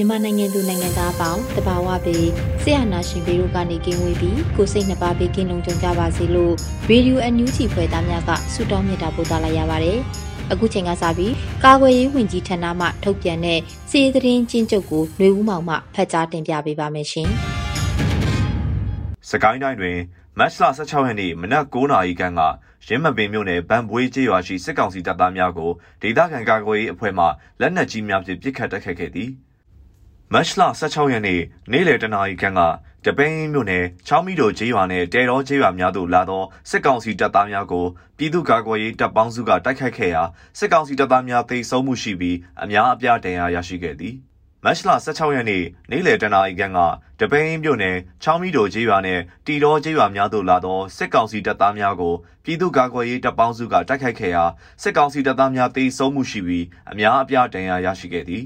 မြန်မာနိုင်ငံသူနိုင်ငံသားအပေါင်းတဘာဝပြီးဆရာနာရှင်ပေတို့ကနေကင်းဝေးပြီးကိုစိတ်နှပါပေးကင်းလုံးကြုံကြပါစေလို့ရေဒီယိုအန်ယူဂျီဖွယ်သားများကဆုတောင်းမြတ်တာပို့သလာရပါတယ်။အခုချိန်ကစပြီးကာကွယ်ရေးဝန်ကြီးဌာနမှထုတ်ပြန်တဲ့စီးသတင်းချင်းချုပ်ကိုຫນွေဦးမောင်မှဖတ်ကြားတင်ပြပေးပါမယ်ရှင်။စကိုင်းတိုင်းတွင်မတ်လ16ရက်နေ့မနက်9:00နာရီခန့်ကရင်းမပင်မြို့နယ်ဗန်ပွေးကျေးရွာရှိစစ်ကောင်စီတပ်သားများကိုဒေသခံကာကွယ်ရေးအဖွဲ့မှလက်နက်ကြီးများဖြင့်ပစ်ခတ်တိုက်ခိုက်ခဲ့သည်။ မတ်လ16ရက်နေ့နေ့လယ်တနာရီခန့်ကတပိန်းမြို့နယ်ချောင်းမီတို့ကျေးရွာနဲ့တဲတော်ကျေးရွာများသို့လာသောစစ်ကောင်စီတပ်သားများကိုပြည်သူ့ကာကွယ်ရေးတပ်ပေါင်းစုကတိုက်ခိုက်ခဲ့ရာစစ်ကောင်စီတပ်သားများသေဆုံးမှုရှိပြီးအများအပြားဒဏ်ရာရရှိခဲ့သည်မတ်လ16ရက်နေ့နေ့လယ်တနာရီခန့်ကတပိန်းမြို့နယ်ချောင်းမီတို့ကျေးရွာနဲ့တီတော်ကျေးရွာများသို့လာသောစစ်ကောင်စီတပ်သားများကိုပြည်သူ့ကာကွယ်ရေးတပ်ပေါင်းစုကတိုက်ခိုက်ခဲ့ရာစစ်ကောင်စီတပ်သားများသေဆုံးမှုရှိပြီးအများအပြားဒဏ်ရာရရှိခဲ့သည်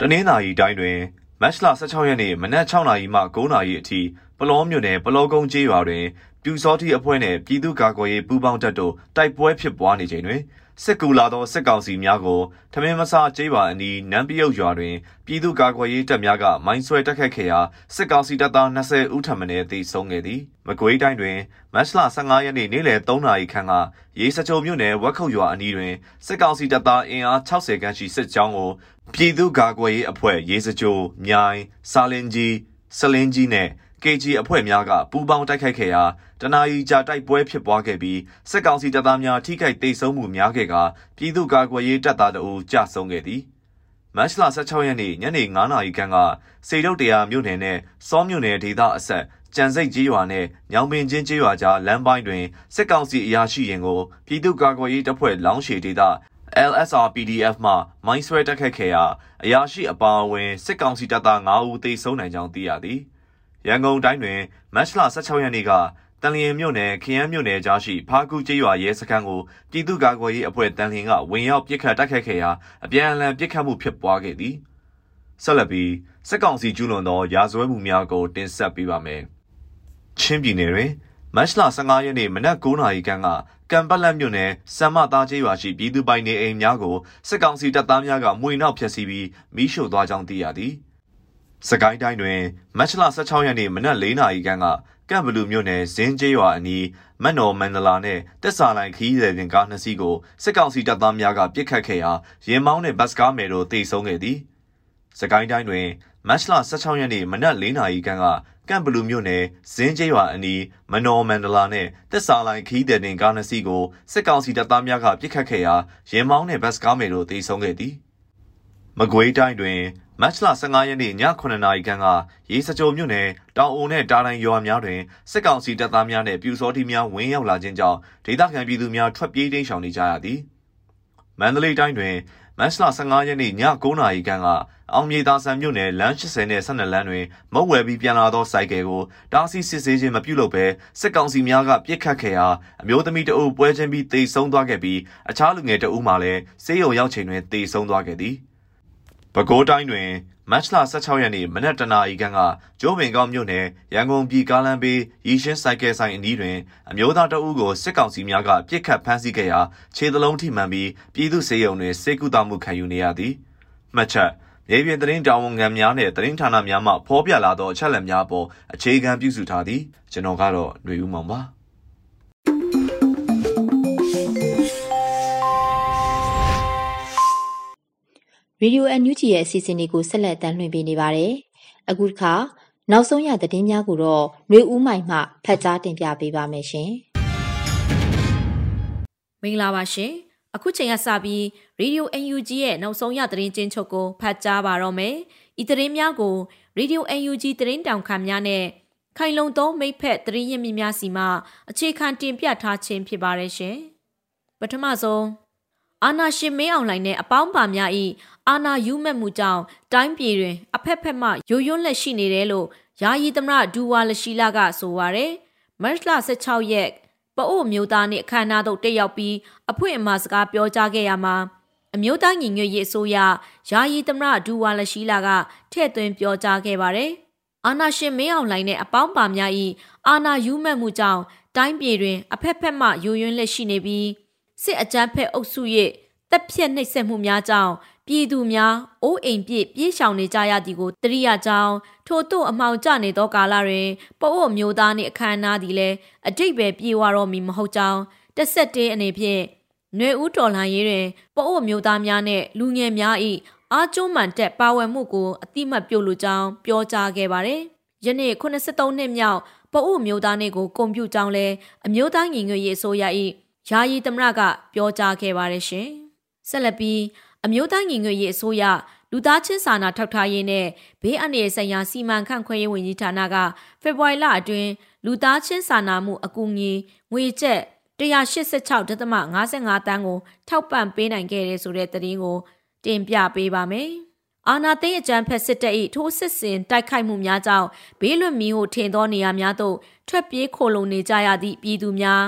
တနင်္သာရီတိုင်းတွင်မတ်လ16ရက်နေ့မနက်6နာရီမှ9နာရီအထိပလောမြို့နယ်ပလောကုန်းကျေးရွာတွင်ပြူစောတိအဖွဲ့နှင့်ပြည်သူ့ကာကွယ်ရေးပူးပေါင်းတပ်တို့တိုက်ပွဲဖြစ်ပွားနေချိန်တွင် စစ်ကူလာသောစစ်ကောင်စီများကိုထမင်းမဆာကျေးရွာအနီးနန်းပြုတ်ရွာတွင်ပြည်သူ့ကာကွယ်ရေးတပ်များကမိုင်းဆွဲတိုက်ခတ်ခဲ့ရာစစ်ကောင်စီတပ်သား20ဦးထပ်မံသေဆုံးခဲ့သည်မကွေးတိုင်းတွင်မတ်လ15ရက်နေ့နေ့လယ်3နာရီခန့်ကရေစကြုံမြို့နယ်ဝက်ခုတ်ရွာအနီးတွင်စစ်ကောင်စီတပ်သားအင်အား60ခန်းရှိစစ်ကြောင်းကိုပြည်သူ့ကာကွယ်ရေးအဖွဲ့ရေစကြိုမြိုင်စာလင်ကြီးစလင်းကြီးနဲ့ KG အဖွဲ့များကပူးပေါင်းတိုက်ခိုက်ခဲ့ရာတနာရီကြာတိုက်ပွဲဖြစ်ပွားခဲ့ပြီးစစ်ကောင်စီတပ်သားများထိခိုက်ဒေဆုံးမှုများခဲ့ကပြည်သူ့ကာကွယ်ရေးတပ်သားတို့ကြာဆုံးခဲ့သည်မတ်လ16ရက်နေ့ညနေ9:00နာရီခန့်ကစေတုတ်တရားမြို့နယ်နဲ့စောမြို့နယ်ဒေသအဆက်ကြံစိတ်ကြီးရွာနဲ့ညောင်ပင်ချင်းကြီးရွာကြားလမ်းပိုင်းတွင်စစ်ကောင်စီအရာရှိရင်ကိုပြည်သူ့ကာကွယ်ရေးတပ်ဖွဲ့လောင်းရှည်ဒေသ LSR PDF မှမိုင်းဆွဲတက်ခတ်ခဲ့ရာအရာရှိအပါအဝင်စစ်ကောင်စီတပ်သား9ဦးသေဆုံးနိုင်ကြောင်းသိရသည်။ ရန်ကုန်တိုင်းတွင်မတ်လ16ရက်နေ့ကတန်လျင်မြို့နယ်ခရမ်းမြို့နယ်ကြားရှိဖားကူကျေးရွာရဲစခန်းကိုပြည်သူ့ကာကွယ်ရေးအဖွဲ့တန်လျင်ကဝင်ရောက်ပစ်ခတ်တိုက်ခိုက်ခဲ့ရာအပြန်အလှန်ပစ်ခတ်မှုဖြစ်ပွားခဲ့သည်။ဆက်လက်ပြီးစစ်ကောင်စီကျူးလွန်သောရာဇဝဲမှုများကိုတင်ဆက်ပေးပါမယ်။ချင်းပြည်နယ်တွင်မတ်လ15ရက်နေ့မနက်9:00နာရီခန့်ကကံပတ်လက်မြို့နယ်စံမသားကျေးရွာရှိပြည်သူပိုင်နေအိမ်များကိုစစ်ကောင်စီတပ်သားများကမှွေနှောက်ဖျက်ဆီးပြီးမိရှို့သွားကြောင်းသိရသည်။ စကိုင်းတိုင်းတွင်မတ်လ16ရက်နေ့မနက်4:00နာရီခန့်ကကံဘလူမြို့နယ်ဇင်းကျေးရွာအနီးမတ်နော်မန္တလာနဲ့တက်စာလိုင်ခီးရည်တင်ကားနှစ်စီးကိုစစ်ကောင်စီတပ်သားများကပစ်ခတ်ခဲ့ရာရင်မောင်းနဲ့ဘတ်စကားမယ်တို့တိုက်ဆုံခဲ့သည်။စကိုင်းတိုင်းတွင်မတ်လ16ရက်နေ့မနက်4:00နာရီခန့်ကကန့်ဘလူမြို့နယ်ဇင်းကျေးရွာအနီးမနော်မန္တလာနဲ့တက်စာလိုင်ခီးတဲ့တင်ကားနှစ်စီးကိုစစ်ကောင်စီတပ်သားများကပစ်ခတ်ခဲ့ရာရင်မောင်းနဲ့ဘတ်စကားမယ်တို့တိုက်ဆုံခဲ့သည်မကွေးတိုင်းတွင် မတ်လ15ရက်နေ့ည9:00နာရီခန့်ကရေစကြိုမြို့နယ်တောင်အိုနဲ့တာတိုင်းရွာများတွင်စစ်ကောင်စီတပ်သားများနှင့်ပြူစောတိများဝင်ရောက်လာခြင်းကြောင့်ဒေသခံပြည်သူများထွက်ပြေးတိမ်းရှောင်နေကြရသည်မန္တလေးတိုင်းတွင်မတ်လ15ရက်နေ့ည9:00နာရီခန့်ကအောင်မြေသာဆန်မြို့နယ်လမ်း80နဲ့12လမ်းတွင်မုတ်ဝယ်ပြီးပြန်လာသောစိုက်ကယ်ကိုတားဆီးစစ်ဆေးခြင်းမပြုလုပ်ဘဲစစ်ကောင်စီများကပြစ်ခတ်ခဲ့ရာအမျိုးသမီးတအုပ်ပွဲချင်းပြီးတေဆုံးသွားခဲ့ပြီးအခြားလူငယ်တအုပ်မှလည်းဆေးရုံရောက်ချိန်တွင်တေဆုံးသွားခဲ့သည် ပဲခူးတိုင်းတွင်မတ်လ16ရက်နေ့မနက်တနာရီခန့်ကကျိုးပင်ကောက်မြို့နယ်ရန်ကုန်ပြည်ကားလမ်းဘေးရီရှင်းဆိုင်ကယ်ဆိုင်အနီးတွင်အမျိုးသားတအုပ်ကိုစစ်ကောင်စီများကပြစ်ခတ်ဖမ်းဆီးခဲ့ရာခြေသလုံးထိမှန်ပြီးပြည်သူ့စေယုံတွင်စေကူတာမှုခံယူနေရသည်မှတ်ချက်မြေပြင်သတင်းတာဝန်ခံများနဲ့သတင်းဌာနများမှဖော်ပြလာသောအချက်အလက်များပေါ်အခြေခံပြုစုထားသည်ကျွန်တော်ကတော့ຫນွေဦးမောင်ပါ ရေဒီယိုအန်ယူဂျီရဲ့အစီအစဉ်လေးကိုဆက်လက်တင်ပြနေပါတယ်။အခုတစ်ခါနောက်ဆုံးရသတင်းများကိုတော့ຫນွေဦးမိုင်မှဖတ်ကြားတင်ပြပေးပါမယ်ရှင်။မင်္ဂလာပါရှင်။အခုချိန်ကစပြီးရေဒီယို UNG ရဲ့နောက်ဆုံးရသတင်းချင်းချုပ်ကိုဖတ်ကြားပါတော့မယ်။ဤသတင်းများကိုရေဒီယို UNG သတင်းတောင်ခံများနဲ့ခိုင်လုံသောမိဖက်သတင်းရင်းမြစ်များစီမှအခြေခံတင်ပြထားခြင်းဖြစ်ပါတယ်ရှင်။ပထမဆုံးအာနာရှင်မင်းအောင်လှိုင်နဲ့အပေါင်းပါများ၏ အာနာယူမဲ့မှုကြောင့်တိုင်းပြည်တွင် အဖက်ဖက်မှယိုယွန်းလက်ရှိနေတယ်လို့ယာယီသမရဒူဝါလရှိလာကဆိုပါရယ်မတ်လ16ရက်ပအို့မျိုးသားနှင့်အခမ်းအနားသို့တက်ရောက်ပြီးအဖွင့်အမှာစကားပြောကြားခဲ့ရမှာအမျိုးသားညီညွတ်ရေးအစိုးရယာယီသမရဒူဝါလရှိလာကထည့်သွင်းပြောကြားခဲ့ပါတယ်အာနာရှင်မင်းအောင်လှိုင်နဲ့အပေါင်းပါများ၏အာနာယူမဲ့မှုကြောင့်တိုင်းပြည်တွင် အဖက်ဖက်မှယိုယွန်းလက်ရှိနေပြီးစစ်အကြမ်းဖက်အုပ်စုရဲ့တပ်ဖြတ်နှိပ်စက်မှုများကြောင့် ပြည်သူများအိုးအိမ်ပြည့်ပြေးရှောင်နေကြရသည်ကိုတရိယာကြောင်းထို့သို့အမှောင်ကျနေသောကာလတွင်ပအို့မျိုးသားနှင့်အခမ်းအနားသည်လည်းအတိတ်ပဲပြေဝတော့မီမဟုတ်ကြောင်းတက်ဆက်တေးအနေဖြင့်ຫນွေဦးတော်လှန်ရေးတွင်ပအို့မျိုးသားများနှင့်လူငယ်များ၏အားကျုံးမှန်တက်ပါဝင်မှုကိုအတိမတ်ပြုလိုကြောင်းပြောကြားခဲ့ပါတယ်။ယနေ့83နှစ်မြောက်ပအို့မျိုးသားနှင့်ကိုကွန်ပျူတာလဲအမျိုးသားညီညွတ်ရေးအစိုးရ၏ယာယီသမရကပြောကြားခဲ့ပါတယ်ရှင်။ဆက်လက်ပြီး အမျိုးသားညီညွတ်ရေးအစိုးရလူသားချင်းစာနာထောက်ထားရေးနဲ့ဘေးအန္တရာယ်ဆိုင်ရာစီမံခန့်ခွဲရေးဝန်ကြီးဌာနကဖေဖော်ဝါရီလအတွင်းလူသားချင်းစာနာမှုအကူအညီငွေကျပ်186.55တန်းကိုထောက်ပံ့ပေးနိုင်ခဲ့တဲ့ဆိုတဲ့သတင်းကို တင်ပြပေးပါမယ်။အာနာသိန်းအကြံဖက်စစ်တပ်၏ထိုးစစ်ဆင်တိုက်ခိုက်မှုများကြောင့်ဘေးလွတ်မီဟုထင်သောနေရာများသို့ထွက်ပြေးခိုလုံနေကြရသည့်ပြည်သူများ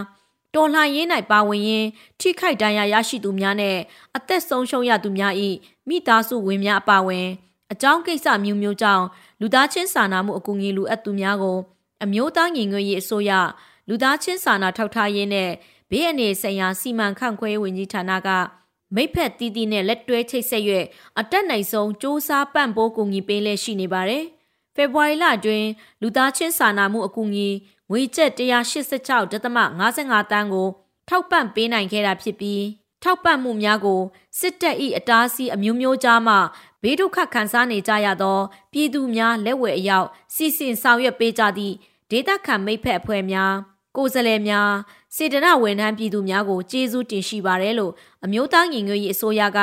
တော်လှန်ရေး၌ပါဝင်ရင်းထိခိုက်ဒဏ်ရာရရှိသူများနဲ့အသက်ဆုံးရှုံးရသူများ၏မိသားစုဝင်များအပါအဝင်အကြောင်းကိစ္စမျိုးမျိုးကြောင့်လူသားချင်းစာနာမှုအကူအညီလိုအပ်သူများကိုအမျိုးသားညီညွတ်ရေးအစိုးရလူသားချင်းစာနာထောက်ထားရေးနဲ့ဘေးအန္တရာယ်ဆိုင်ရာစီမံခန့်ခွဲဝင်ကြီးဌာနကမိဖက်တီးတီးနဲ့လက်တွဲချိတ်ဆက်ရွက်အတက်နိုင်ဆုံးစ조사ပန့်ပိုးကူညီပေးလက်ရှိနေပါတယ်။ဖေဖော်ဝါရီလအတွင်းလူသားချင်းစာနာမှုအကူအညီ ငွေကျပ်186.55တန်းကို ထောက်ပံ့ပေးနိုင်ခဲ့တာဖြစ်ပြီးထောက်ပံ့မှုများကိုစစ်တပ်၏အတားအဆီးအမျိုးမျိုးကြားမှဘေးဒုက္ခခံစားနေကြရသောပြည်သူများလက်ဝဲအရောက်စီစဉ်ဆောင်ရွက်ပေးကြသည့်ဒေသခံမိဖက်အဖွဲ့များကိုယ်စားလှယ်များစေတနာဝန်ထမ်းပြည်သူများကိုကျေးဇူးတင်ရှိပါတယ်လို့အမျိုးသားညီညွတ်ရေးအစိုးရက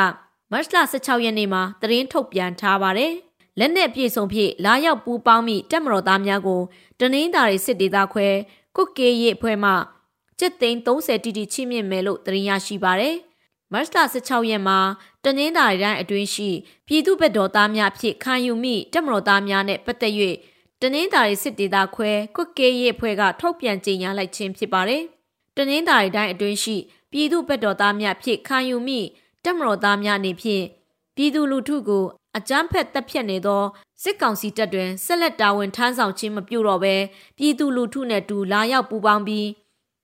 မတ်လ16ရက်နေ့မှာသတင်းထုတ်ပြန်ထားပါတယ်။လက်နက်ပြေဆုံးဖြင့်လာရောက်ပူးပေါင်းမိတက်မတော်သားများကို တနင်္သာရီစစ်ဒေသခွဲကုတ်ကေးရေးအဖွဲ့မှကျစ်သိန်း30တီတီချိမြင့်မယ်လို့သတင်းရရှိပါတယ်။မတ်လ16ရက်မှာတနင်္သာရီတိုင်းအတွင်းရှိပြည်သူ့ဘက်တော်သားများဖြစ်ခံယူမိတက်မတော်သားများနဲ့ပတ်သက်၍တနင်္သာရီစစ်ဒေသခွဲကုတ်ကေးရေးအဖွဲ့ကထုတ်ပြန်ကြေညာလိုက်ခြင်းဖြစ်ပါတယ်။တနင်္သာရီတိုင်းအတွင်းရှိပြည်သူ့ဘက်တော်သားများဖြစ်ခံယူမိတက်မတော်သားများအနေဖြင့်ပြည်သူလူထုကိုအကြမ်းဖက်တပ်ဖြတ်နေသော စစ်ကောင်စီတပ်တွင်ဆက်လက်တာဝန်ထမ်းဆောင်ခြင်းမပြုတော့ဘဲပြည်သူလူထုနဲ့တူလာရောက်ပူးပေါင်းပြီး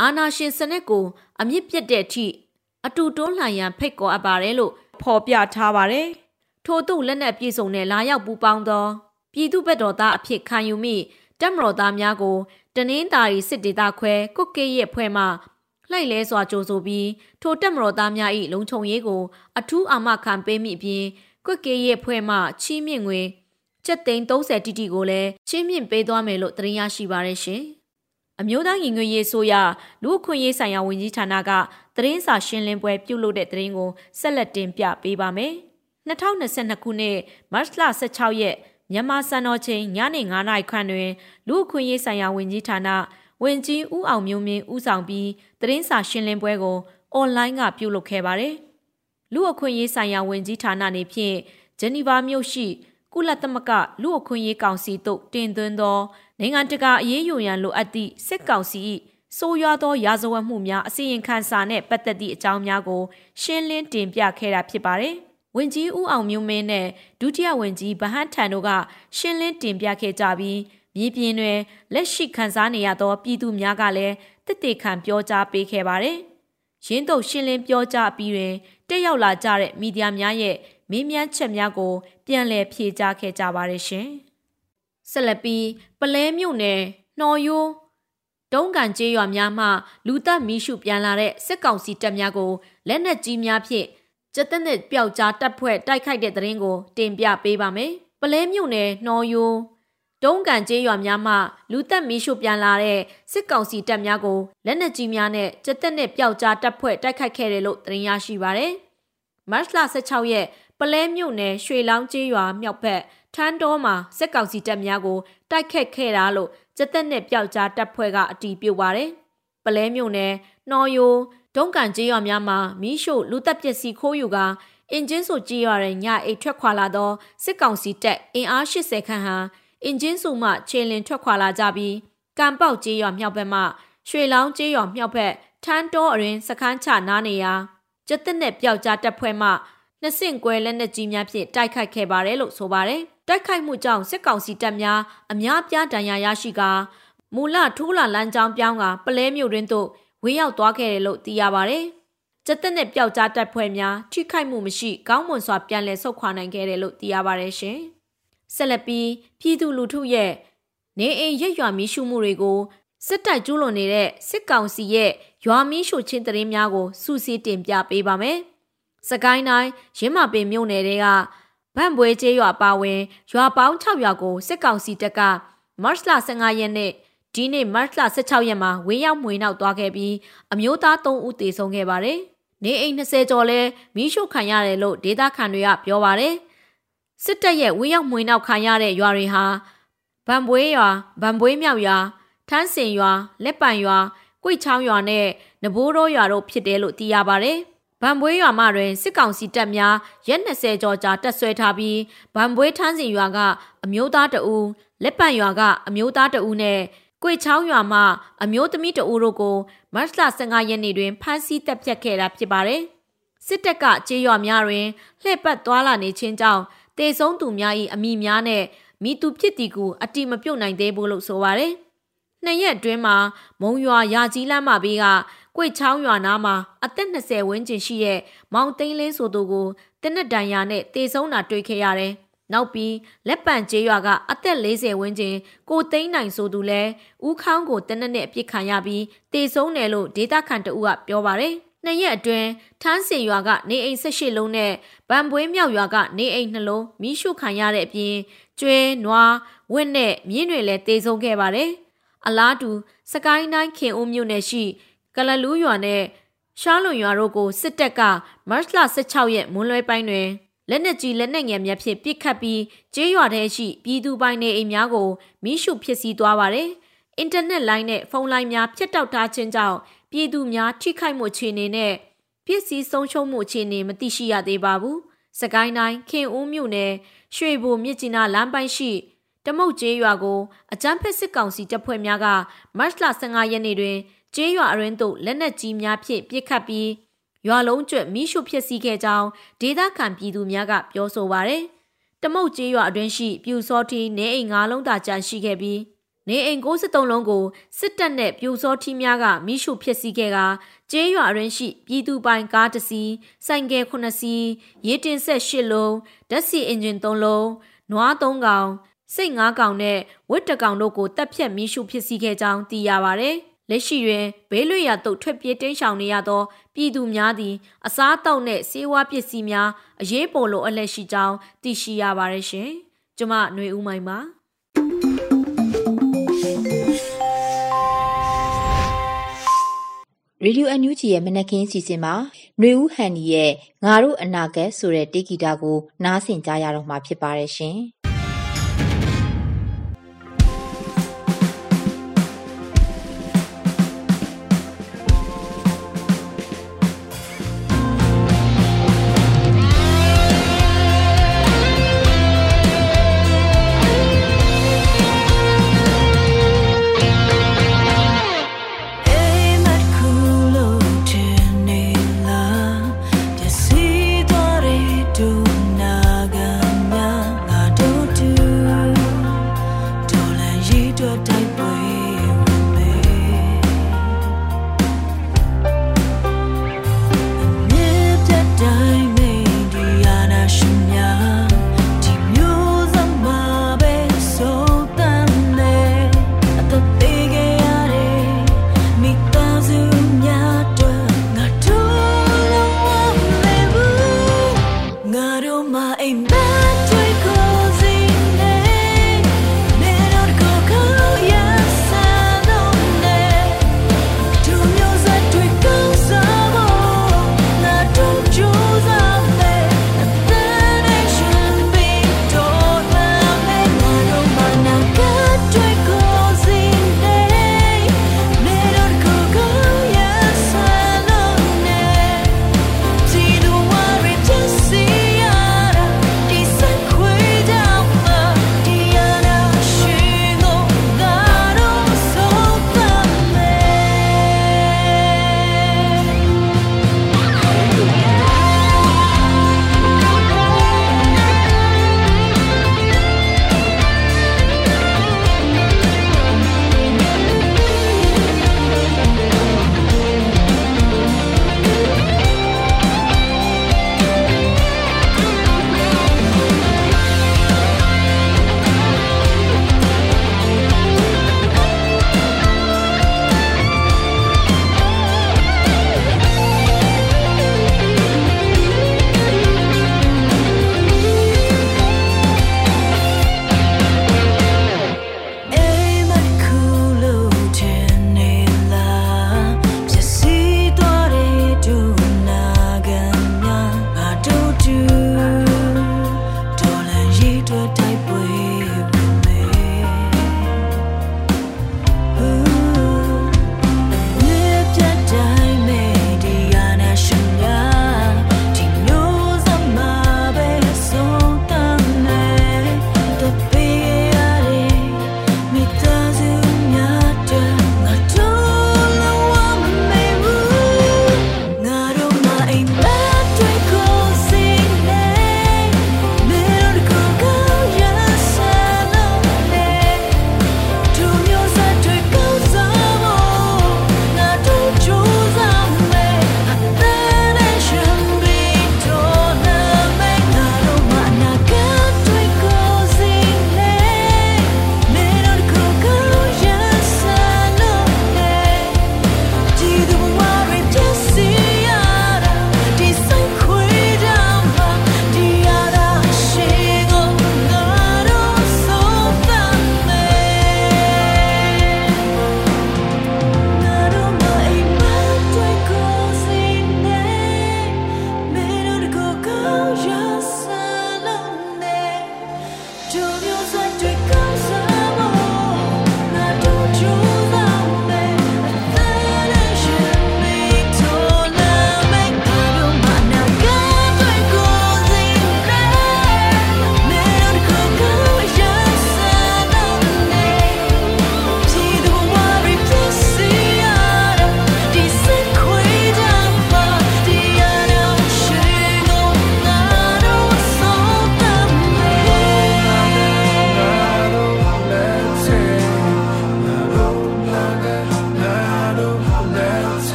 အာဏာရှင်စနစ်ကိုအမြင့်ပြတ်တဲ့အထိအတူတွန်းလှန်ရန်ဖိတ်ခေါ်အပ်ပါတယ်လို့ဖော်ပြထားပါတယ်။ထို့သို့လက်နက်ပြည်စုံနဲ့လာရောက်ပူးပေါင်းသောပြည်သူ့ဘက်တော်သားအဖြစ်ခံယူမိတပ်မတော်သားများကိုတနင်္သာရီစစ်ဒေသခွဲကုတ်ကေးရဲ့ဖွဲ့မှလှိုက်လဲစွာကြိုးဆိုပြီးထိုတပ်မတော်သားများ၏လုံခြုံရေးကို အထူးအာမခံပေးမိပြီးကွက်ကေရဲ့ဖွဲ့မှချီးမြင့်ငွေ ကျပ်သိန်း30တီတီကိုလည်းချီးမြင့်ပေးသွားမယ်လို့သတင်းရရှိပါရရှင်။အမျိုးသားညီညွတ်ရေးဆိုရလူ့အခွင့်အရေးဆိုင်ရာဝန်ကြီးဌာနကသတင်းစာရှင်းလင်းပွဲပြုလုပ်တဲ့သတင်းကိုဆက်လက်တင်ပြပေးပါမယ်။2022ခုနှစ်မတ်လ16ရက်မြန်မာစံတော်ချိန်ညနေ9:00နာရီခန့်တွင်လူ့အခွင့်အရေးဆိုင်ရာဝန်ကြီးဌာနဝန်ကြီးဦးအောင်မျိုးမင်းဦးဆောင်ပြီးသတင်းစာရှင်းလင်းပွဲကိုအွန်လိုင်းကပြုလုပ်ခဲ့ပါတယ်။လူအခွင့်ရေးဆိုင်ရာဝန်ကြီးဌာနနေဖြင့်ဂျနီဗာမြို့ရှိ ကုလသမဂ္ဂလူအခွင့်ရေးကောင်စီသို့တင်သွင်းသောနိုင်ငံတကာအရေးယူရန်လိုအပ်သည့်စစ်ကောင်စီ၏ဆိုးရွားသောရာဇဝတ်မှုများအစီရင်ခံစာနှင့်ပတ်သက်သည့်အကြောင်းများကို ရှင်းလင်းတင်ပြခဲ့တာဖြစ်ပါတယ်။ဝင်ကြီးဦးအောင်မျိုးမင်းနဲ့ဒုတိယဝင်ကြီးဗဟန်းထန်တို့ကရှင်းလင်းတင်ပြခဲ့ကြပြီးမြေပြင်တွင်လက်ရှိခံစားနေရသောပြည်သူများကလည်းတည်တည်ခံပြောကြားပေးခဲ့ပါတယ်။ရင်းတို့ရှင်းလင်းပြောကြားပြီးတွင်တက်ရောက်လာကြတဲ့မီဒီယာများရဲ့ မေးမြန်းချက်များကို ပြန်လည်ဖြေကြားခဲ့ကြပါရရှင်။ဆက်လက်ပြီးပလဲမြို့နယ်နှော်ရိုးတုံးကန်ကျေးရွာများမှလူသက်မီးရှုပြန်လာတဲ့စစ်ကောင်စီတပ်များကိုလက်နက်ကြီးများဖြင့်ကျက်သက်နဲ့ပျောက်ကြားတပ်ဖွဲ့တိုက်ခိုက်တဲ့သတင်းကို တင်ပြပေးပါမယ်။ပလဲမြို့နယ်နှော်ယိုတုံးကန်ကျေးရွာများမှလူသက်မီးရှို့ပြန်လာတဲ့စစ်ကောင်စီတပ်များကိုလက်နက်ကြီးများနဲ့ကျက်သက်နဲ့ပျောက်ကြားတပ်ဖွဲ့တိုက်ခိုက်ခဲ့တယ်လို့သတင်းရရှိပါရယ်။မတ်လ16ရက် ပလဲမြို့နယ်ရွှေလောင်းကျေးရွာမြောက်ဘက်ထန်းတော်မှာစစ်ကောင်စီတပ်များကိုတိုက်ခတ်ခဲ့တာလို့ကျက်သက်နဲ့ပျောက်ကြားတပ်ဖွဲ့ကအတီးပြုတ်ပါတယ်။ပလဲမြို့နယ်နှော်ယိုဒုံကန်ကျေးရွာများမှာမီးရှို့လူသက်ပစ္စည်းခိုးယူကအင်ဂျင်ဆိုကြေးရွာရဲ့ညအိတ်ထွက်ခွာလာသောစစ်ကောင်စီတပ်အင်အား80ခန့်ဟာအင်ဂျင်ဆိုမှခြေလင်ထွက်ခွာလာကြပြီးကံပေါက်ကြေးရွာမြောက်ဘက်မှရွှေလောင်းကြေးရွာမြောက်ဘက်ထန်းတောအရင်စခန်းချနားနေရာကျက်သက်နဲ့ပျောက်ကြားတပ်ဖွဲ့မှ နှစ်ဆင့်ကွဲလက်နက်ကြီးများဖြင့်တိုက်ခိုက်ခဲ့ပါတယ်လို့ဆိုပါတယ်။တိုက်ခိုက်မှုကြောင့်စစ်ကောင်စီတပ်များအများပြားဒဏ်ရာရရှိကာမူလထိုးလာလမ်းကြောင်းပြောင်းကပလဲမြို့တွင်သို့ဝေးရောက်သွားခဲ့တယ်လို့သိရပါတယ်။ကျက်သက်နဲ့ပျောက်ကြားတပ်ဖွဲ့များထိခိုက်မှုမရှိကောင်းမွန်စွာပြန်လည်ဆုတ်ခွာနိုင်ခဲ့တယ်လို့သိရပါတယ်ရှင်။ဆက်လက်ပြီးပြည်သူလူထုရဲ့နေအိမ်ရက်ရွာမီးရှုမှုတွေကိုစစ်တပ်ကျူးလွန်နေတဲ့စစ်ကောင်စီရဲ့ရွာမီးရှို့ခြင်းတရင်များကိုစူးစီးတင်ပြပေးပါမယ်။ စကိုင်းတိုင်းရင်းမာပင်မြို့နယ်တွေကဗန့်ပွဲကျေးရွာပါဝင်ရွာပေါင်း6ရွာကိုစစ်ကောင်စီတပ်ကမတ်လ15ရက်နေ့ဒီနေ့မတ်လ16ရက်မှာဝင်းရောက်မွေနောက်သွားခဲ့ပြီးအမျိုးသား3ဦးသေဆုံးခဲ့ပါတယ်။နေအိမ်20ကျော်လဲမီးရှို့ခံရတယ်လို့ဒေသခံတွေကပြောပါတယ်။စစ်တပ်ရဲ့ဝင်းရောက်မွေနောက်ခံရတဲ့ရွာတွေဟာဗန်ပွဲရွာဗန်ပွဲမြောက်ရွာထန်းစင်ရွာလက်ပံရွာ၊ကွိတ်ချောင်းရွာနဲ့နဘိုးတော်ရွာတို့ဖြစ်တယ်လို့သိရပါတယ်။ ဗံပွေးရွာမှတွင်စစ်ကောင်စီတပ်များရက်20ကျော်ကြာတပ်ဆွဲထားပြီးဗံပွေးထန်းစင်ရွာကအမျိုးသားတအူလက်ပံရွာကအမျိုးသားတအူနဲ့ကွေချောင်းရွာမှအမျိုးသမီးတအူတို့ကိုမတ်လ15ရက်နေ့တွင်ဖမ်းဆီးတပ်ဖြတ်ခဲ့တာဖြစ်ပါတယ်။စစ်တပ်ကကြေးရွာများတွင်လှည့်ပတ်သွားလာနေခြင်းကြောင့်တေဆုံးသူများ၏အမိများနဲ့မိသူဖြစ်တီကိုအတိမပြုတ်နိုင်သေးဘူးလို့ဆိုပါတယ်။နှစ်ရက်အတွင်းမှာမုံရွာရာကြီးလမ်းမဘေးက ကွေချောင်းရွာနားမှာအသက်20ဝန်းကျင်ရှိတဲ့မောင်သိန်းလင်းဆိုသူကိုတနက်တန်ရာနဲ့တေဆုံးတာတွေ့ခဲ့ရတယ်။နောက်ပြီးလက်ပံကျေးရွာကအသက်40ဝန်းကျင်ကိုသိန်းနိုင်ဆိုသူလဲဦးခေါင်းကိုတနက်နဲ့အပြစ်ခံရပြီးတေဆုံးတယ်လို့ဒေတာခန်တဦးကပြောပါတယ်။နှစ်ရက်အတွင်းထန်းစင်ရွာကနေအိမ်၁၈လုံးနဲ့ဗန်ပွေးမြောက်ရွာကနေအိမ်နှလုံးမိရှုခံရတဲ့အပြင်ကျွဲနွားဝက်နဲ့မြင်းတွေလည်းတေဆုံးခဲ့ပါတယ်။အလားတူစကိုင်းတိုင်းခင်ဦးမြို့နယ်ရှိ ကလလူးရွာနဲ့ရှားလွန်ရွာတို့ကိုစစ်တပ်ကမတ်လ16ရက်မွန်းလွဲပိုင်းတွင်လက်နက်ကြီးလက်နက်ငယ်များဖြင့်ပစ်ခတ်ပြီးကျေးရွာထဲရှိပြည်သူပိုင်နေအိမ်များကိုမိရှုဖြစ်စီသွားပါတယ်။အင်တာနက်လိုင်းနဲ့ဖုန်းလိုင်းများဖြတ်တောက်ထားခြင်းကြောင့်ပြည်သူများထိခိုက်မှုအခြေအနေနဲ့ပစ္စည်းဆုံးရှုံးမှုအခြေအနေမသိရှိရသေးပါဘူး။စကိုင်းတိုင်းခင်ဦးမြို့နယ်ရွှေဘိုမြစ်ကြီးနားလမ်းပိုင်းရှိ တမုတ်ကျေးရွာကိုအကြမ်းဖက်စစ်ကောင်စီတပ်ဖွဲ့များကမတ်လ15ရက်နေ့တွင်ကျေးရွာအရင်းသို့လက်နက်ကြီးများဖြင့်ပစ်ခတ်ပြီးရွာလုံးကျွတ်မိရှုဖြစ်စီခဲ့ကြောင်းဒေသခံပြည်သူများကပြောဆိုပါရယ်တမုတ်ကျေးရွာအတွင်းရှိပြူစောတီနေအိမ်၅လုံးသာကျန်ရှိခဲ့ပြီးနေအိမ်63လုံးကိုစစ်တပ်နဲ့ပြူစောထီးများကမိရှုဖြစ်စီခဲ့ကကျေးရွာရင်းရှိပြည်သူပိုင်ကားတစ်စီးစိုင်ကယ်9စီးရေတင်ဆက်8လုံးဓာတ်ဆီအင်ဂျင်3လုံးနွား3ကောင် စိတ်9ကောင်နဲ့ဝက်တကောင်တို့ကိုတပ်ဖြတ်မိရှုဖြစ်စီခဲ့ကြောင်းသိရပါဗျ။လက်ရှိတွင်ဘေးလွတ်ရာသို့ထွက်ပြေးတိမ်းရှောင်နေရသောပြည်သူများသည်အစားအသောက်နှင့်ဆေးဝါးပစ္စည်းများအရေးပေါ်လိုအပ်လက်ရှိကြောင်းသိရှိရပါတယ်ရှင်။ကျွန်မຫນွေဦးမိုင်ပါ။ရေဒီယိုအန်ယူဂျီရဲ့မနက်ခင်းစီစဉ်မှာຫນွေဦးဟန်နီရဲ့ငါတို့အနာဂတ်ဆိုတဲ့တေဂီတာကိုနားဆင်ကြရတော့မှာဖြစ်ပါတယ်ရှင်။ အ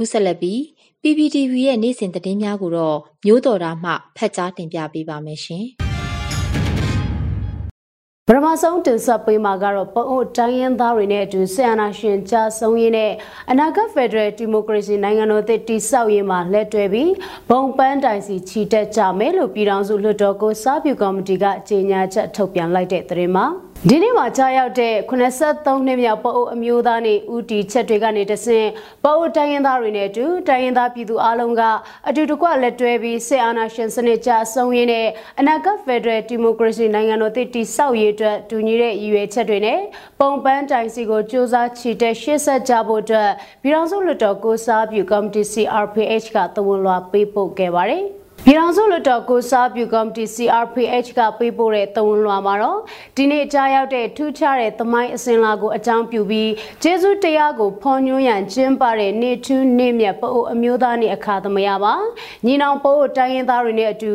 ခုဆက်လက်ပြီး PPTV ရဲ့နေ့စဉ်သတင်းများကိုတော့မျိုးတော်တာမှဖတ်ကြားတင်ပြပေးပါမယ်ရှင်။ပထမဆုံးတင်ဆက်ပေးမှာကတော့ပအုပ်တိုင်းရင်းသားတွေနဲ့အတူဆီယနာရှင်ကြာဆုံးရင်းနဲ့အနာဂတ်ဖက်ဒရယ်ဒီမိုကရေစီနိုင်ငံတော်သစ်တည်ဆောက်ရေးမှာလက်တွဲပြီးဘုံပန်းတိုင်စီချီတက်ကြမယ်လို့ပြည်ထောင်စုလွှတ်တော်ကိုစားပြုကော်မတီကကြေညာချက်ထုတ်ပြန်လိုက်တဲ့သတင်းမှာ ဒီနေ့မှာကြားရောက်တဲ့83နှစ်မြောက်ပအုပ်အမျိုးသားနေဦးတီချက်တွေကနေတဆင့်ပအုပ်တိုင်းရင်းသားတွေနဲ့အတူတိုင်းရင်းသားပြည်သူအလုံးကအတူတကွလက်တွဲပြီးစစ်အာဏာရှင်စနစ်ကြအဆုံးရင်းနဲ့အနာဂတ်ဖက်ဒရယ်ဒီမိုကရေစီနိုင်ငံတော်တည်တည်ဆောက်ရေးအတွက်တူညီတဲ့ရည်ရွယ်ချက်တွေနဲ့ပုံပန်းတိုင်စီကိုစ조사ချီတက်ရှေ့ဆက်ကြဖို့အတွက်ပြည်ထောင်စုလွှတ်တော်ကိုစားပြုကော်မတီ CRPH ကသဝန်လွှာပေးပို့ခဲ့ပါတယ်။ ပြည်ထောင်စုလွှတ်တော်ကိုစားပြုကော်မတီ CRPH ကပေးပို့တဲ့သုံးလွှာမှာတော့ဒီနေ့ကြားရောက်တဲ့ထူးခြားတဲ့သမိုင်းအစဉ်လာကိုအကြောင်းပြုပြီးကျေးဇူးတရားကိုဖော်ညွှန်းရန်ကျင်းပတဲ့နေ့ထူးနေ့မြတ်ပအိုအမျိုးသားနေ့အခါသမယပါညီနောင်ပအိုတိုင်းရင်းသားတွေနဲ့အတူ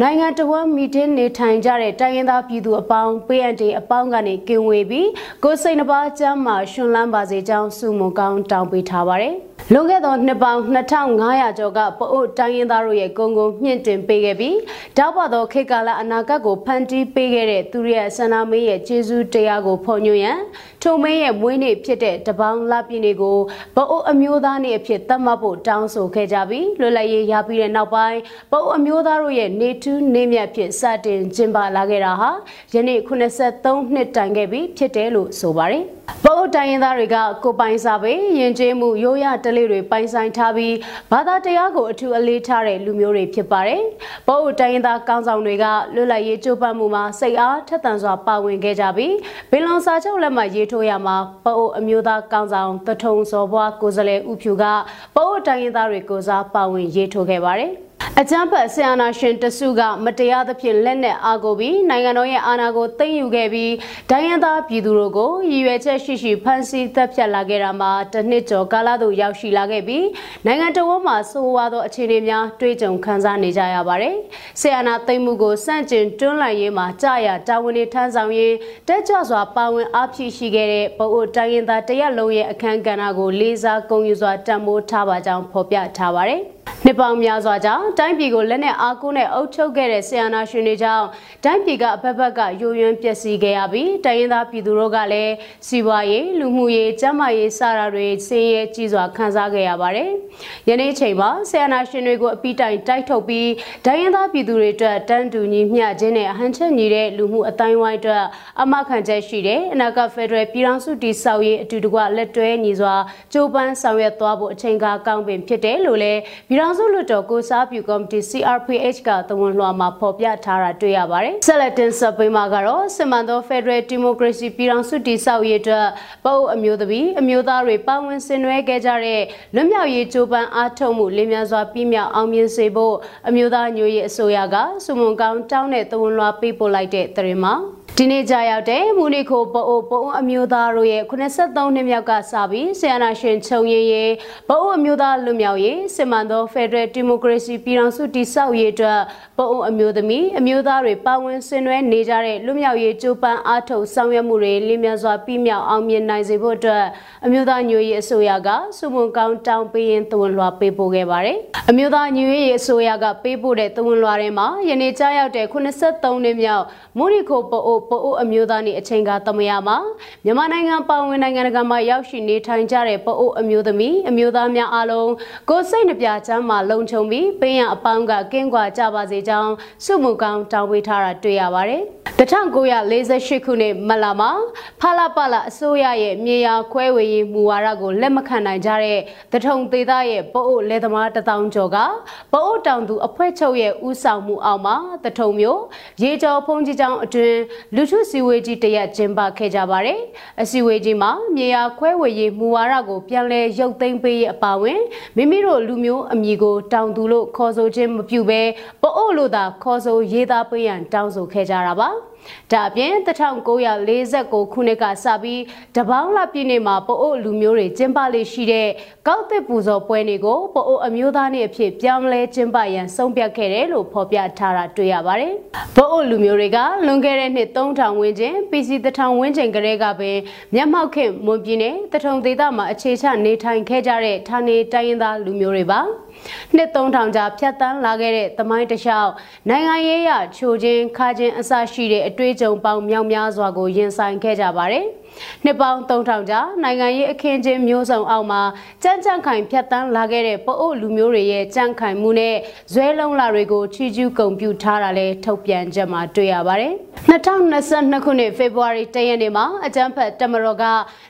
နိုင်ငံတော်ဝန်မီတင်းနေထိုင်ကြတဲ့တိုင်းရင်းသားပြည်သူအပေါင်း PND အပေါင်းကနေကင်ဝေပြီးကိုစိတ်နှပါကျမ်းမှာရှင်လန်းပါစေကြောင်းဆုမွန်ကောင်းတောင်းပေးထားပါတယ် လွန်ခဲ့သောနှစ်ပေါင်း2500ကျော်ကပအိုတိုင်းရင်းသားတို့ရဲ့ဂုံဂုံမြင့်တင်ပေးခဲ့ပြီးတောက်ပသောခေတ်ကာလအနာဂတ်ကိုဖန်တီးပေးခဲ့တဲ့သူရဲ့ဆန္ဒမင်းရဲ့ကျေးဇူးတရားကိုဖော်ညွှန်းရန်ထိုမင်းရဲ့မွေးနေ့ဖြစ်တဲ့တပေါင်းလပြည့်နေ့ကိုပအိုအမျိုးသားနေ့အဖြစ်သတ်မှတ်ဖို့တောင်းဆိုခဲ့ကြပြီးလွတ်လပ်ရေးရပြီးတဲ့နောက်ပိုင်းပအိုအမျိုးသားတို့ရဲ့နေထူးနေမြတ်ဖြစ်စတင်ကျင်းပလာခဲ့တာဟာယနေ့83နှစ်တိုင်ခဲ့ပြီဖြစ်တယ်လို့ဆိုပါတယ်။ပအိုတိုင်းရင်းသားတွေကကိုပိုင်စာပေယဉ်ကျေးမှုရိုးရာတလေးတွေပိုင်ဆိုင်ထားပြီးဘာသာတရားကိုအထူးအလေးထားတဲ့လူမျိုးတွေဖြစ်ပါတယ်။ပအိုတိုင်းရင်းသားကောင်းဆောင်တွေကလွတ်လပ်ရေးကြိုးပမ်းမှုမှာစိတ်အားထက်သန်စွာပါဝင်ခဲ့ကြပြီးဘင်လွန်စာချုပ်လက်မှတ်ရေးထိုးရမှာပအိုအမျိုးသားကောင်းဆောင်တထုံစော်ဘွားကိုစလဲဥဖြူကပအိုတိုင်းရင်းသားတွေကိုစားပါဝင်ရေးထိုးခဲ့ပါတယ်။ အကြမ်းဖက်ဆီယနာရှင်တစုကမတရားသဖြင့်လက်နက်အားကိုပြီးနိုင်ငံတော်ရဲ့အာဏာကိုသိမ်းယူခဲ့ပြီးဒိုင်းရန်သားပြည်သူတို့ကိုရည်ရွယ်ချက်ရှိရှိဖမ်းဆီးတပ်ဖြတ်လာခဲ့တာမှာတစ်နှစ်ကျော်ကာလသို့ရောက်ရှိလာခဲ့ပြီးနိုင်ငံတော်မှာဆိုးဝါးသောအခြေအနေများတွေ့ကြုံခံစားနေကြရပါတယ်။ဆီယနာသိမ်းမှုကိုစန့်ကျင်တွန်းလှန်ရေးမှာကြာရတာဝန်တွေထမ်းဆောင်ရင်းတက်ကြွစွာပါဝင်အားဖြည့်ရှိခဲ့တဲ့ပအိုတိုင်းရင်းသားတရက်လုံးရဲ့အခမ်းကဏ္ဍကိုလေးစားဂုဏ်ယူစွာတံမိုးထားပါကြောင်းဖော်ပြထားပါတယ်။ နှစ်ပေါင်းများစွာကြာတိုင်းပြည်ကိုလက်နက်အားကိုးနဲ့အုပ်ချုပ်ခဲ့တဲ့ဆီယနာရှင်တွေကြောင့်တိုင်းပြည်ကအဖက်ဖက်ကယိုယွင်းပျက်စီးခဲ့ရပြီးတိုင်းရင်းသားပြည်သူတို့ကလည်းစီးပွားရေးလူမှုရေးကျန်းမာရေးစတာတွေဆင်းရဲကြီးစွာခံစားခဲ့ရပါတယ်။ယနေ့ချိန်မှာဆီယနာရှင်တွေကိုအပိတိုင်တိုက်ထုတ်ပြီးတိုင်းရင်းသားပြည်သူတွေအတွက်တန်းတူညီမျှခြင်းနဲ့အဟန်ချက်ညီတဲ့လူမှုအတိုင်းဝိုင်းအတွက်အမခံချက်ရှိတဲ့အနာဂတ်ဖက်ဒရယ်ပြည်ထောင်စုတည်ဆောက်ရေးအတူတကွလက်တွဲညီစွာကြိုးပမ်းဆောင်ရွက်သွားဖို့အချိန်ကားကောင်းပင်ဖြစ်တယ်လို့လည်းပြည်ထောင်စုလွှတ်တော်ကိုစားပြုကော်မတီ CRPH ကသဝန်လွှာမှာဖော်ပြထားတာတွေ့ရပါတယ်။ဆက်လက်တင်ဆက်ပေးမှာကတော့စမန်သော Federal Democracy ပြည်ထောင်စုတည်ဆောက်ရေးအတွက်ပအုပ်အမျိုးသမီးအမျိုးသားတွေပါဝင်ဆင်နွှဲခဲ့ကြတဲ့လွတ်မြောက်ရေးကြိုးပမ်းအားထုတ်မှုလင်းမြန်စွာပြီးမြောက်အောင်မြင်စေဖို့အမျိုးသားညွေရေးအစိုးရကစုမုံကောင်းတောင်းတဲ့သဝန်လွှာပေးပို့လိုက်တဲ့သတင်းမှာ ဒီနေ့ကြာရောက်တဲ့မူနီခိုပအိုပအိုအမျိုးသားတို့ရဲ့83နှစ်မြောက်ကစပြီးဆီယနာရှင်ချုပ်ရည်ရေးပအိုအမျိုးသားလူမျိုးရေးစစ်မှန်သောဖက်ဒရယ်ဒီမိုကရေစီပြည်ထောင်စုတည်ဆောက်ရေးအတွက်ပအိုအမျိုးသမီးအမျိုးသားတွေပါဝင်ဆင်နွှဲနေကြတဲ့လူမျိုးရေးကြိုးပမ်းအားထုတ်ဆောင်ရွက်မှုတွေလင်းမြန်စွာပြီးမြောက်အောင်မြင်နိုင်စေဖို့အတွက်အမျိုးသားညွေရေးအစိုးရကစုမုံကောင်းတောင်းပေးရင်သဝန်လွှာပေးပို့ခဲ့ပါတယ်။အမျိုးသားညွေရေးအစိုးရကပေးပို့တဲ့သဝန်လွှာထဲမှာယနေ့ကြားရောက်တဲ့83နှစ်မြောက်မူနီခိုပအိုပအိုအမျိုးသားနေ့အချိန်ကသမယမှာမြန်မာနိုင်ငံပါဝင်နိုင်ငံတကာမှာရောက်ရှိနေထိုင်ကြတဲ့ပအိုအမျိုးသမီးအမျိုးသားများအားလုံးကိုစိတ်နှပြချမ်းမှာလုံခြုံပြီးပင်းရအပေါင်းကကင်းကွာကြပါစေကြောင်းစုမှုကောင်းတောင်းပေးထားတာတွေ့ရပါတယ်။1948ခုနှစ်မလာမှာဖလာပလာအစိုးရရဲ့မြေယာခွဲဝေရေးမူဝါဒကိုလက်မခံနိုင်ကြတဲ့တထုံသေးသားရဲ့ပအိုလယ်သမားတထောင်ကျော်ကပအိုတောင်သူအဖွဲ့ချုပ်ရဲ့ဥဆောင်မှုအောက်မှာတထုံမျိုးရေကျော်ဖုန်ကြီးကျောင်းအတွင်းလူထုစီဝေးကြီးတရက်ကျင်းပခဲ့ကြပါတယ်။အစီဝေးကြီးမှာမြေယာခွဲဝေရေးမူဝါဒကိုပြန်လည်ရုပ်သိမ်းပေးရဲ့အပါဝင်မိမိတို့လူမျိုးအမည်ကိုတောင်သူလို့ခေါ်ဆိုခြင်းမပြုဘဲပအိုလို့သာခေါ်ဆိုရေးသားပေးရန်တောင်းဆိုခဲ့ကြတာပါ။ ဒါအပြင်1949ခုနှစ်ကစပြီးတပေါင်းလပြည်နယ်မှာပအို့လူမျိုးတွေကျင်းပလေရှိတဲ့ကောက်သစ်ပူဇော်ပွဲတွေကိုပအို့အမျိုးသားနေ့အဖြစ်ပြောင်းလဲကျင်းပရန်ဆုံးဖြတ်ခဲ့တယ်လို့ဖော်ပြထားတာတွေ့ရပါတယ်။ပအို့လူမျိုးတွေကလွန်ခဲ့တဲ့နှစ်3000ဝန်းကျင် PC 1000ဝန်းကျင်ကလေးကပင်မျက်မှောက်ခင်မွန်ပြည်နယ်တထုံဒေသမှာအခြေချနေထိုင်ခဲ့ကြတဲ့ဌာနေတိုင်းရင်းသားလူမျိုးတွေပါ။ နှစ်3000ကြာဖြတ်တန်းလာခဲ့တဲ့သမိုင်းတလျှောက်နိုင်ငံရေးရချိုချင်းခါချင်းအစရှိတဲ့အတွေ့အကြုံပေါင်းမြောက်များစွာကိုရင်ဆိုင်ခဲ့ကြပါတယ်။နှစ်ပေါင်း3000ကြာနိုင်ငံရေးအခင်းချင်းမျိုးစုံအောက်မှာကြမ်းကြမ်းခိုင်ဖြတ်တန်းလာခဲ့တဲ့ပအို့လူမျိုးတွေရဲ့ကြမ်းခိုင်မှုနဲ့ဇွဲလုံးလာတွေကိုချီကျူးကုန်ပြူထားတာလဲထုတ်ပြန်ချက်မှာတွေ့ရပါတယ်။2022ခုနှစ်ဖေဖော်ဝါရီ10ရက်နေ့မှာအကြမ်းဖက်တမတော်က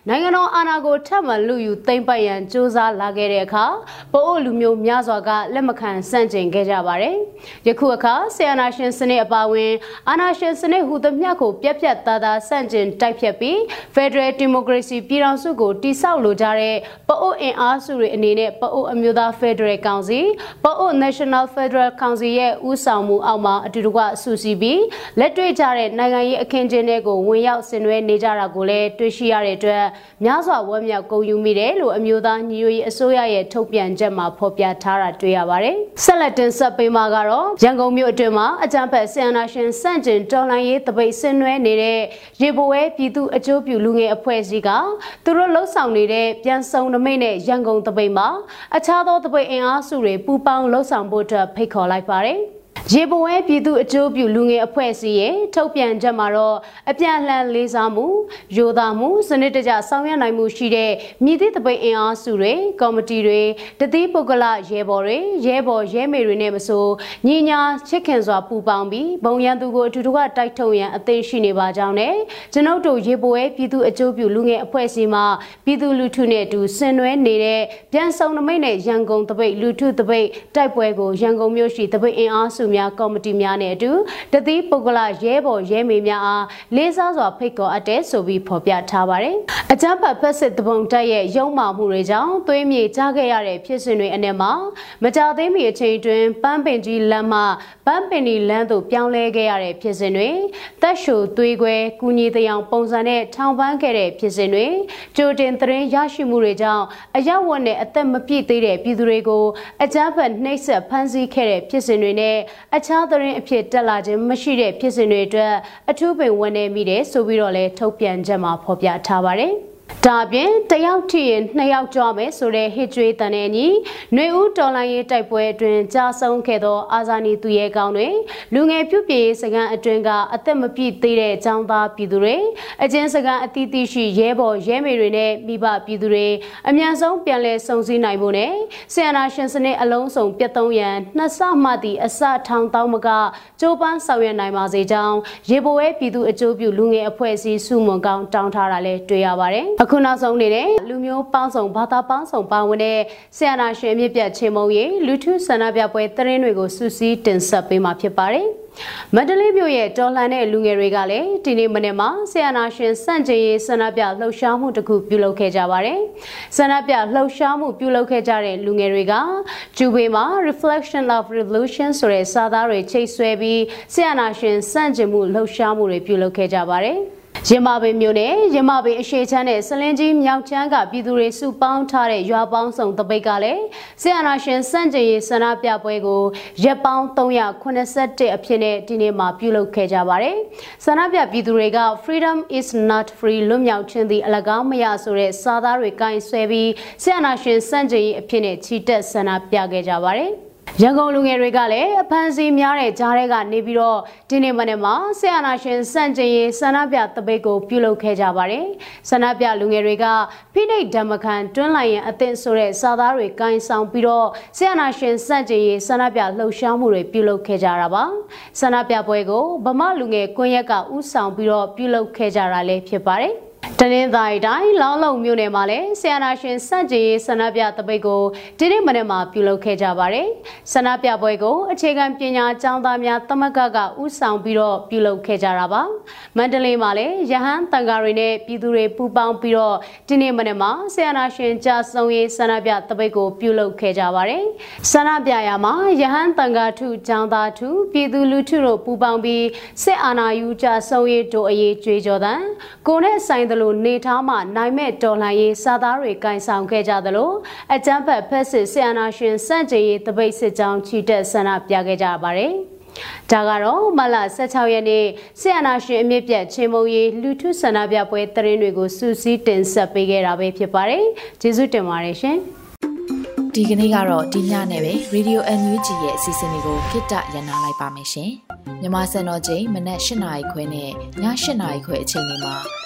နိုင်ငံတော်အာဏာကိုထပ်မံလူယူသိမ်းပိုက်ရန်စ조사လာခဲ့တဲ့အခါပအို့လူမျိုးများစွာကလက်မခံစန့်ကျင်ခဲ့ကြပါတယ်။ယခုအခါဆီယနာရှင်စနစ်အပါအဝင်အာဏာရှင်စနစ်ဟူသမျှကိုပြက်ပြက်သားသားစန့်ကျင်တိုက်ဖြတ်ပြီး Federal Democracy ပြည်ထောင်စုကိုတိစောက်လိုကြတဲ့ပအိုအင်အားစုတွေအနေနဲ့ပအိုအမျိုးသား Federal Council ပအို National Federal Council ရဲ့ဦးဆောင်မှုအောက်မှာအတူတကွဆူစီပြီးလက်တွေ့ကြတဲ့နိုင်ငံရေးအခင်းကျင်းတွေကိုဝင်ရောက်ဆင်နွှဲနေကြတာကိုလည်းတွေ့ရှိရတဲ့အတွက်များစွာဝမ်းမြောက်ဂုဏ်ယူမိတယ်လို့အမျိုးသားညီညွတ်ရေးအစိုးရရဲ့ထုတ်ပြန်ချက်မှာဖော်ပြထားတာတွေ့ရပါတယ်။ဆက်လက်တင်ဆက်ပေးမှာကတော့ရန်ကုန်မြို့အတွင်းမှာအကြံဖက်ဆီယနာရှင်စန့်ကျင်တော်လှန်ရေးတပိတ်ဆင်နွှဲနေတဲ့ရေဘဝဲပြည်သူအကျိုးပြုလူငယ်အဖွဲ့အစည်းကသူတို့လှုပ်ဆောင်နေတဲ့ပြန်ဆုံနမိတ်နဲ့ရန်ကုန်တပိတ်မှာအခြားသောတပိတ်အင်အားစုတွေပူးပေါင်းလှုပ်ဆောင်ဖို့အတွက်ဖိတ်ခေါ်လိုက်ပါတယ်။ ရေပဝဲပြည်သူအကျိုးပြုလူငယ်အဖွဲ့အစည်းရဲ့ထုတ်ပြန်ချက်မှာတော့အပြန်အလှန်လေးစားမှုရိုသားမှုစနစ်တကျဆောင်ရွက်နိုင်မှုရှိတဲ့မြည်သည့်တပိတ်အင်အားစုတွေကော်မတီတွေတတိပုဂ္ဂလရဲဘော်တွေရဲဘော်ရဲမေတွေနဲ့မဆိုညီညာချစ်ခင်စွာပူပေါင်းပြီးဘုံရန်သူကိုအထူးတကတိုက်ထုတ်ရန်အသင့်ရှိနေပါကြောင်းနဲ့ကျွန်ုပ်တို့ရေပဝဲပြည်သူအကျိုးပြုလူငယ်အဖွဲ့အစည်းမှပြည်သူလူထုနဲ့အတူဆင်နွှဲနေတဲ့ပြန်ဆောင်နမိတ်နဲ့ရန်ကုန်တပိတ်လူထုတပိတ်တိုက်ပွဲကိုရန်ကုန်မြို့ရှိတပိတ်အင်အားစုများကော်မတီများနဲ့အတူတတိပုဂ္ဂလရဲဘော်ရဲမေများအားလေးစားစွာဖိတ်ခေါ်အပ်တဲ့ဆိုပြီးဖော်ပြထားပါတယ်။အကြမ်းဖက်ဖက်စစ်တပုံတက်ရဲ့ရုံမာမှုတွေကြောင့်သွေးမြေကြားခဲ့ရတဲ့ဖြစ်စဉ်တွေအနက်မှာမကြသေးမီအချိန်တွင်ပန်းပင်ကြီးလမ်းမှပန်းပင်ဒီလမ်းသို့ပြောင်းလဲခဲ့ရတဲ့ဖြစ်စဉ်တွေတက်ရှိုသွေးခွဲကူညီတယောင်ပုံစံနဲ့ထောင်ပန်းခဲ့တဲ့ဖြစ်စဉ်တွေကြိုတင်သတင်းရရှိမှုတွေကြောင့်အရောက်ဝတ်နဲ့အသက်မပြည့်သေးတဲ့ပြည်သူတွေကိုအကြမ်းဖက်နှိပ်စက်ဖမ်းဆီးခဲ့တဲ့ဖြစ်စဉ်တွေနဲ့အခြားသတင်းအဖြစ်တက်လာခြင်းမရှိတဲ့ဖြစ်စဉ်တွေအတွက်အထူးပင်ဝန်နေမိတယ်ဆိုပြီးတော့လည်းထုတ်ပြန်ချက်မှာဖော်ပြထားပါတယ်။ ဒါပြင်တယောက်ထိရင်နှစ်ယောက်ကြွမယ်ဆိုတဲ့ဟစ်ကြွေးတန်တဲ့ညီຫນွေဦးတော်လိုင်းရေးတိုက်ပွဲအတွင်းကြာဆုံးခဲ့သောအာဇာနည်သူရဲကောင်းတွေလူငယ်ပြုပြေစကန်အတွင်းကအသက်မပြည့်သေးတဲ့ចောင်းသားပြည်သူတွေအကျဉ်းစကန်အသီးသီးရှိရဲဘော်ရဲမေတွေနဲ့မိဘပြည်သူတွေအမြန်ဆုံးပြန်လည်စုံစည်းနိုင်ဖို့နဲ့ဆီယနာရှင်စနစ်အလုံးစုံပြတ်သုံးရန်နှစ်ဆမှသည့်အစထောင်တောင်းမကကြိုးပမ်းဆောင်ရွက်နိုင်ပါစေကြောင်းရေဘဝဲပြည်သူအကျိုးပြုလူငယ်အဖွဲ့အစည်းစုမွန်ကောင်းတောင်းထားတာလည်းတွေ့ရပါတယ် အခုနောက်ဆုံးနေတဲ့လူမျိုးပေါင်းစုံဘာသာပေါင်းစုံပါဝင်တဲ့ဆရာနာရှင်မြစ်ပြတ်ချင်းမုံရေးလူထုဆန္ဒပြပွဲတရင်တွေကိုစူးစီးတင်ဆက်ပေးမှာဖြစ်ပါတယ်မန္တလေးမြို့ရဲ့တော်လှန်တဲ့လူငယ်တွေကလည်းဒီနေ့မနေ့မှာဆီယနာရှင်စန့်ကျင်ရေးဆန္ဒပြလှုပ်ရှားမှုတစ်ခုပြုလုပ်ခဲ့ကြပါတယ်။ဆန္ဒပြလှုပ်ရှားမှုပြုလုပ်ခဲ့ကြတဲ့လူငယ်တွေကဂျူဘေမှာ Reflection of Revolution ဆိုတဲ့စာသားတွေချိတ်ဆွဲပြီးဆီယနာရှင်စန့်ကျင်မှုလှုပ်ရှားမှုတွေပြုလုပ်ခဲ့ကြပါတယ်။ ရမပင်မြို့နယ်ရမပင်အရှိချမ်းနဲ့စလင်းကြီးမြောက်ချမ်းကပြည်သူတွေစုပေါင်းထားတဲ့ရွာပေါင်းစုံတပိတ်ကလည်းဆီယနာရှင်စန့်ကျင်ရေးဆန္ဒပြပွဲကိုရက်ပေါင်း381အဖြစ်နဲ့ဒီနေ့မှာပြုလုပ်ခဲ့ကြပါတယ်။ဆန္ဒပြပြည်သူတွေက Freedom is not free လွတ်မြောက်ခြင်းသည်အလကားမရဆိုတဲ့စာသားတွေကင်ဆွဲပြီးဆီယနာရှင်စန့်ကျင်ရေးအဖြစ်နဲ့ချီတက်ဆန္ဒပြခဲ့ကြပါတယ်။ ရန်ကုန်လူငယ်တွေကလည်းအဖမ်းဆီးများတဲ့ကြားထဲကနေပြီးတော့ဒီနေ့မနေ့မှာဆရာနာရှင်စန့်ကျင်ရေးဆန္ဒပြတပိတ်ကိုပြုလုပ်ခဲ့ကြပါတယ်။ဆန္ဒပြလူငယ်တွေကဖိနှိပ်ဓမ္မခံတွန်းလိုက်ရင်အသင့်ဆိုတဲ့စာသားတွေကင်ဆောင်ပြီးတော့ဆရာနာရှင်စန့်ကျင်ရေးဆန္ဒပြလှုပ်ရှားမှုတွေပြုလုပ်ခဲ့ကြတာပါ။ဆန္ဒပြပွဲကိုဗမာလူငယ်ကွန်ရက်ကဥဆောင်ပြီးတော့ပြုလုပ်ခဲ့ကြတာလည်းဖြစ်ပါတယ်။ တနင်္သာရီတိုင်းလောင်းလုံမြို့နယ်မှာလည်းဆီယနာရှင်စန့်ကြေးဆန္ဒပြတပိတ်ကိုဒီနေ့မနေ့မှာပြုလုပ်ခဲ့ကြပါတယ်။ဆန္ဒပြပွဲကိုအခြေခံပညာကျောင်းသားများတမကကဥဆောင်ပြီးတော့ပြုလုပ်ခဲ့ကြတာပါ။မန္တလေးမှာလည်းရဟန်းတန်ဃာတွေနဲ့ပြည်သူတွေပူးပေါင်းပြီးတော့ဒီနေ့မနေ့မှာဆီယနာရှင်ကြာဆုံးရေးဆန္ဒပြတပိတ်ကိုပြုလုပ်ခဲ့ကြပါတယ်။ဆန္ဒပြရာမှာရဟန်းတန်ဃာထုကျောင်းသားထုပြည်သူလူထုတို့ပူးပေါင်းပြီးစစ်အာဏာယူကြာဆုံးရေးတို့အရေးကြွေးကြော်တဲ့ကိုနဲ့ဆိုင်သလိုနေထားမှနိုင်မဲ့တော်လှန်ရေးစာသားတွေကင်ဆောင်ခဲ့ကြသလိုအကြမ်းဖက်ဖက်စစ်ဆီယနာရှင်စန့်ကျင်ရေးတပိတ်စစ်ကြောင်းချီတက်ဆန္ဒပြခဲ့ကြပါတယ်။ဒါကတော့မလ16ရက်နေ့ဆီယနာရှင်အမြင့်ပြတ်ချင်းမုံရေးလူထုဆန္ဒပြပွဲတရင်တွေကိုစူးစီးတင်ဆက်ပေးခဲ့တာပဲဖြစ်ပါတယ်။ကျေးဇူးတင်ပါတယ်ရှင်။ဒီကနေ့ကတော့ဒီညနဲ့ပဲ Radio NUG ရဲ့အစီအစဉ်လေးကိုခਿੱတရနာလိုက်ပါမယ်ရှင်။မြမစံတော်ချိန်မနက်၈နာရီခွဲနဲ့ည၈နာရီခွဲအချိန်တွေမှာ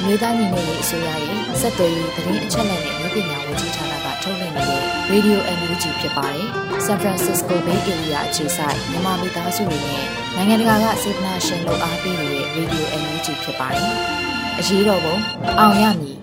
အမျိုးသားညီညွတ်ရေးအစိုးရရဲ့စက်သွေးရေးသတင်းအချက်အလက်နဲ့လူပညာဝန်ကြီးဌာနကထုတ်လွှင့်နေတဲ့ Radio NUG ဖြစ်ပါတယ်။ San Francisco Bay Area အခြေစိုက်မြန်မာမိသားစုတွေနဲ့နိုင်ငံတကာကစေတနာရှင်လို့အားပေးနေတဲ့ Radio NUG ဖြစ်ပါတယ်။အရေးတော်ပုံအောင်ရမည်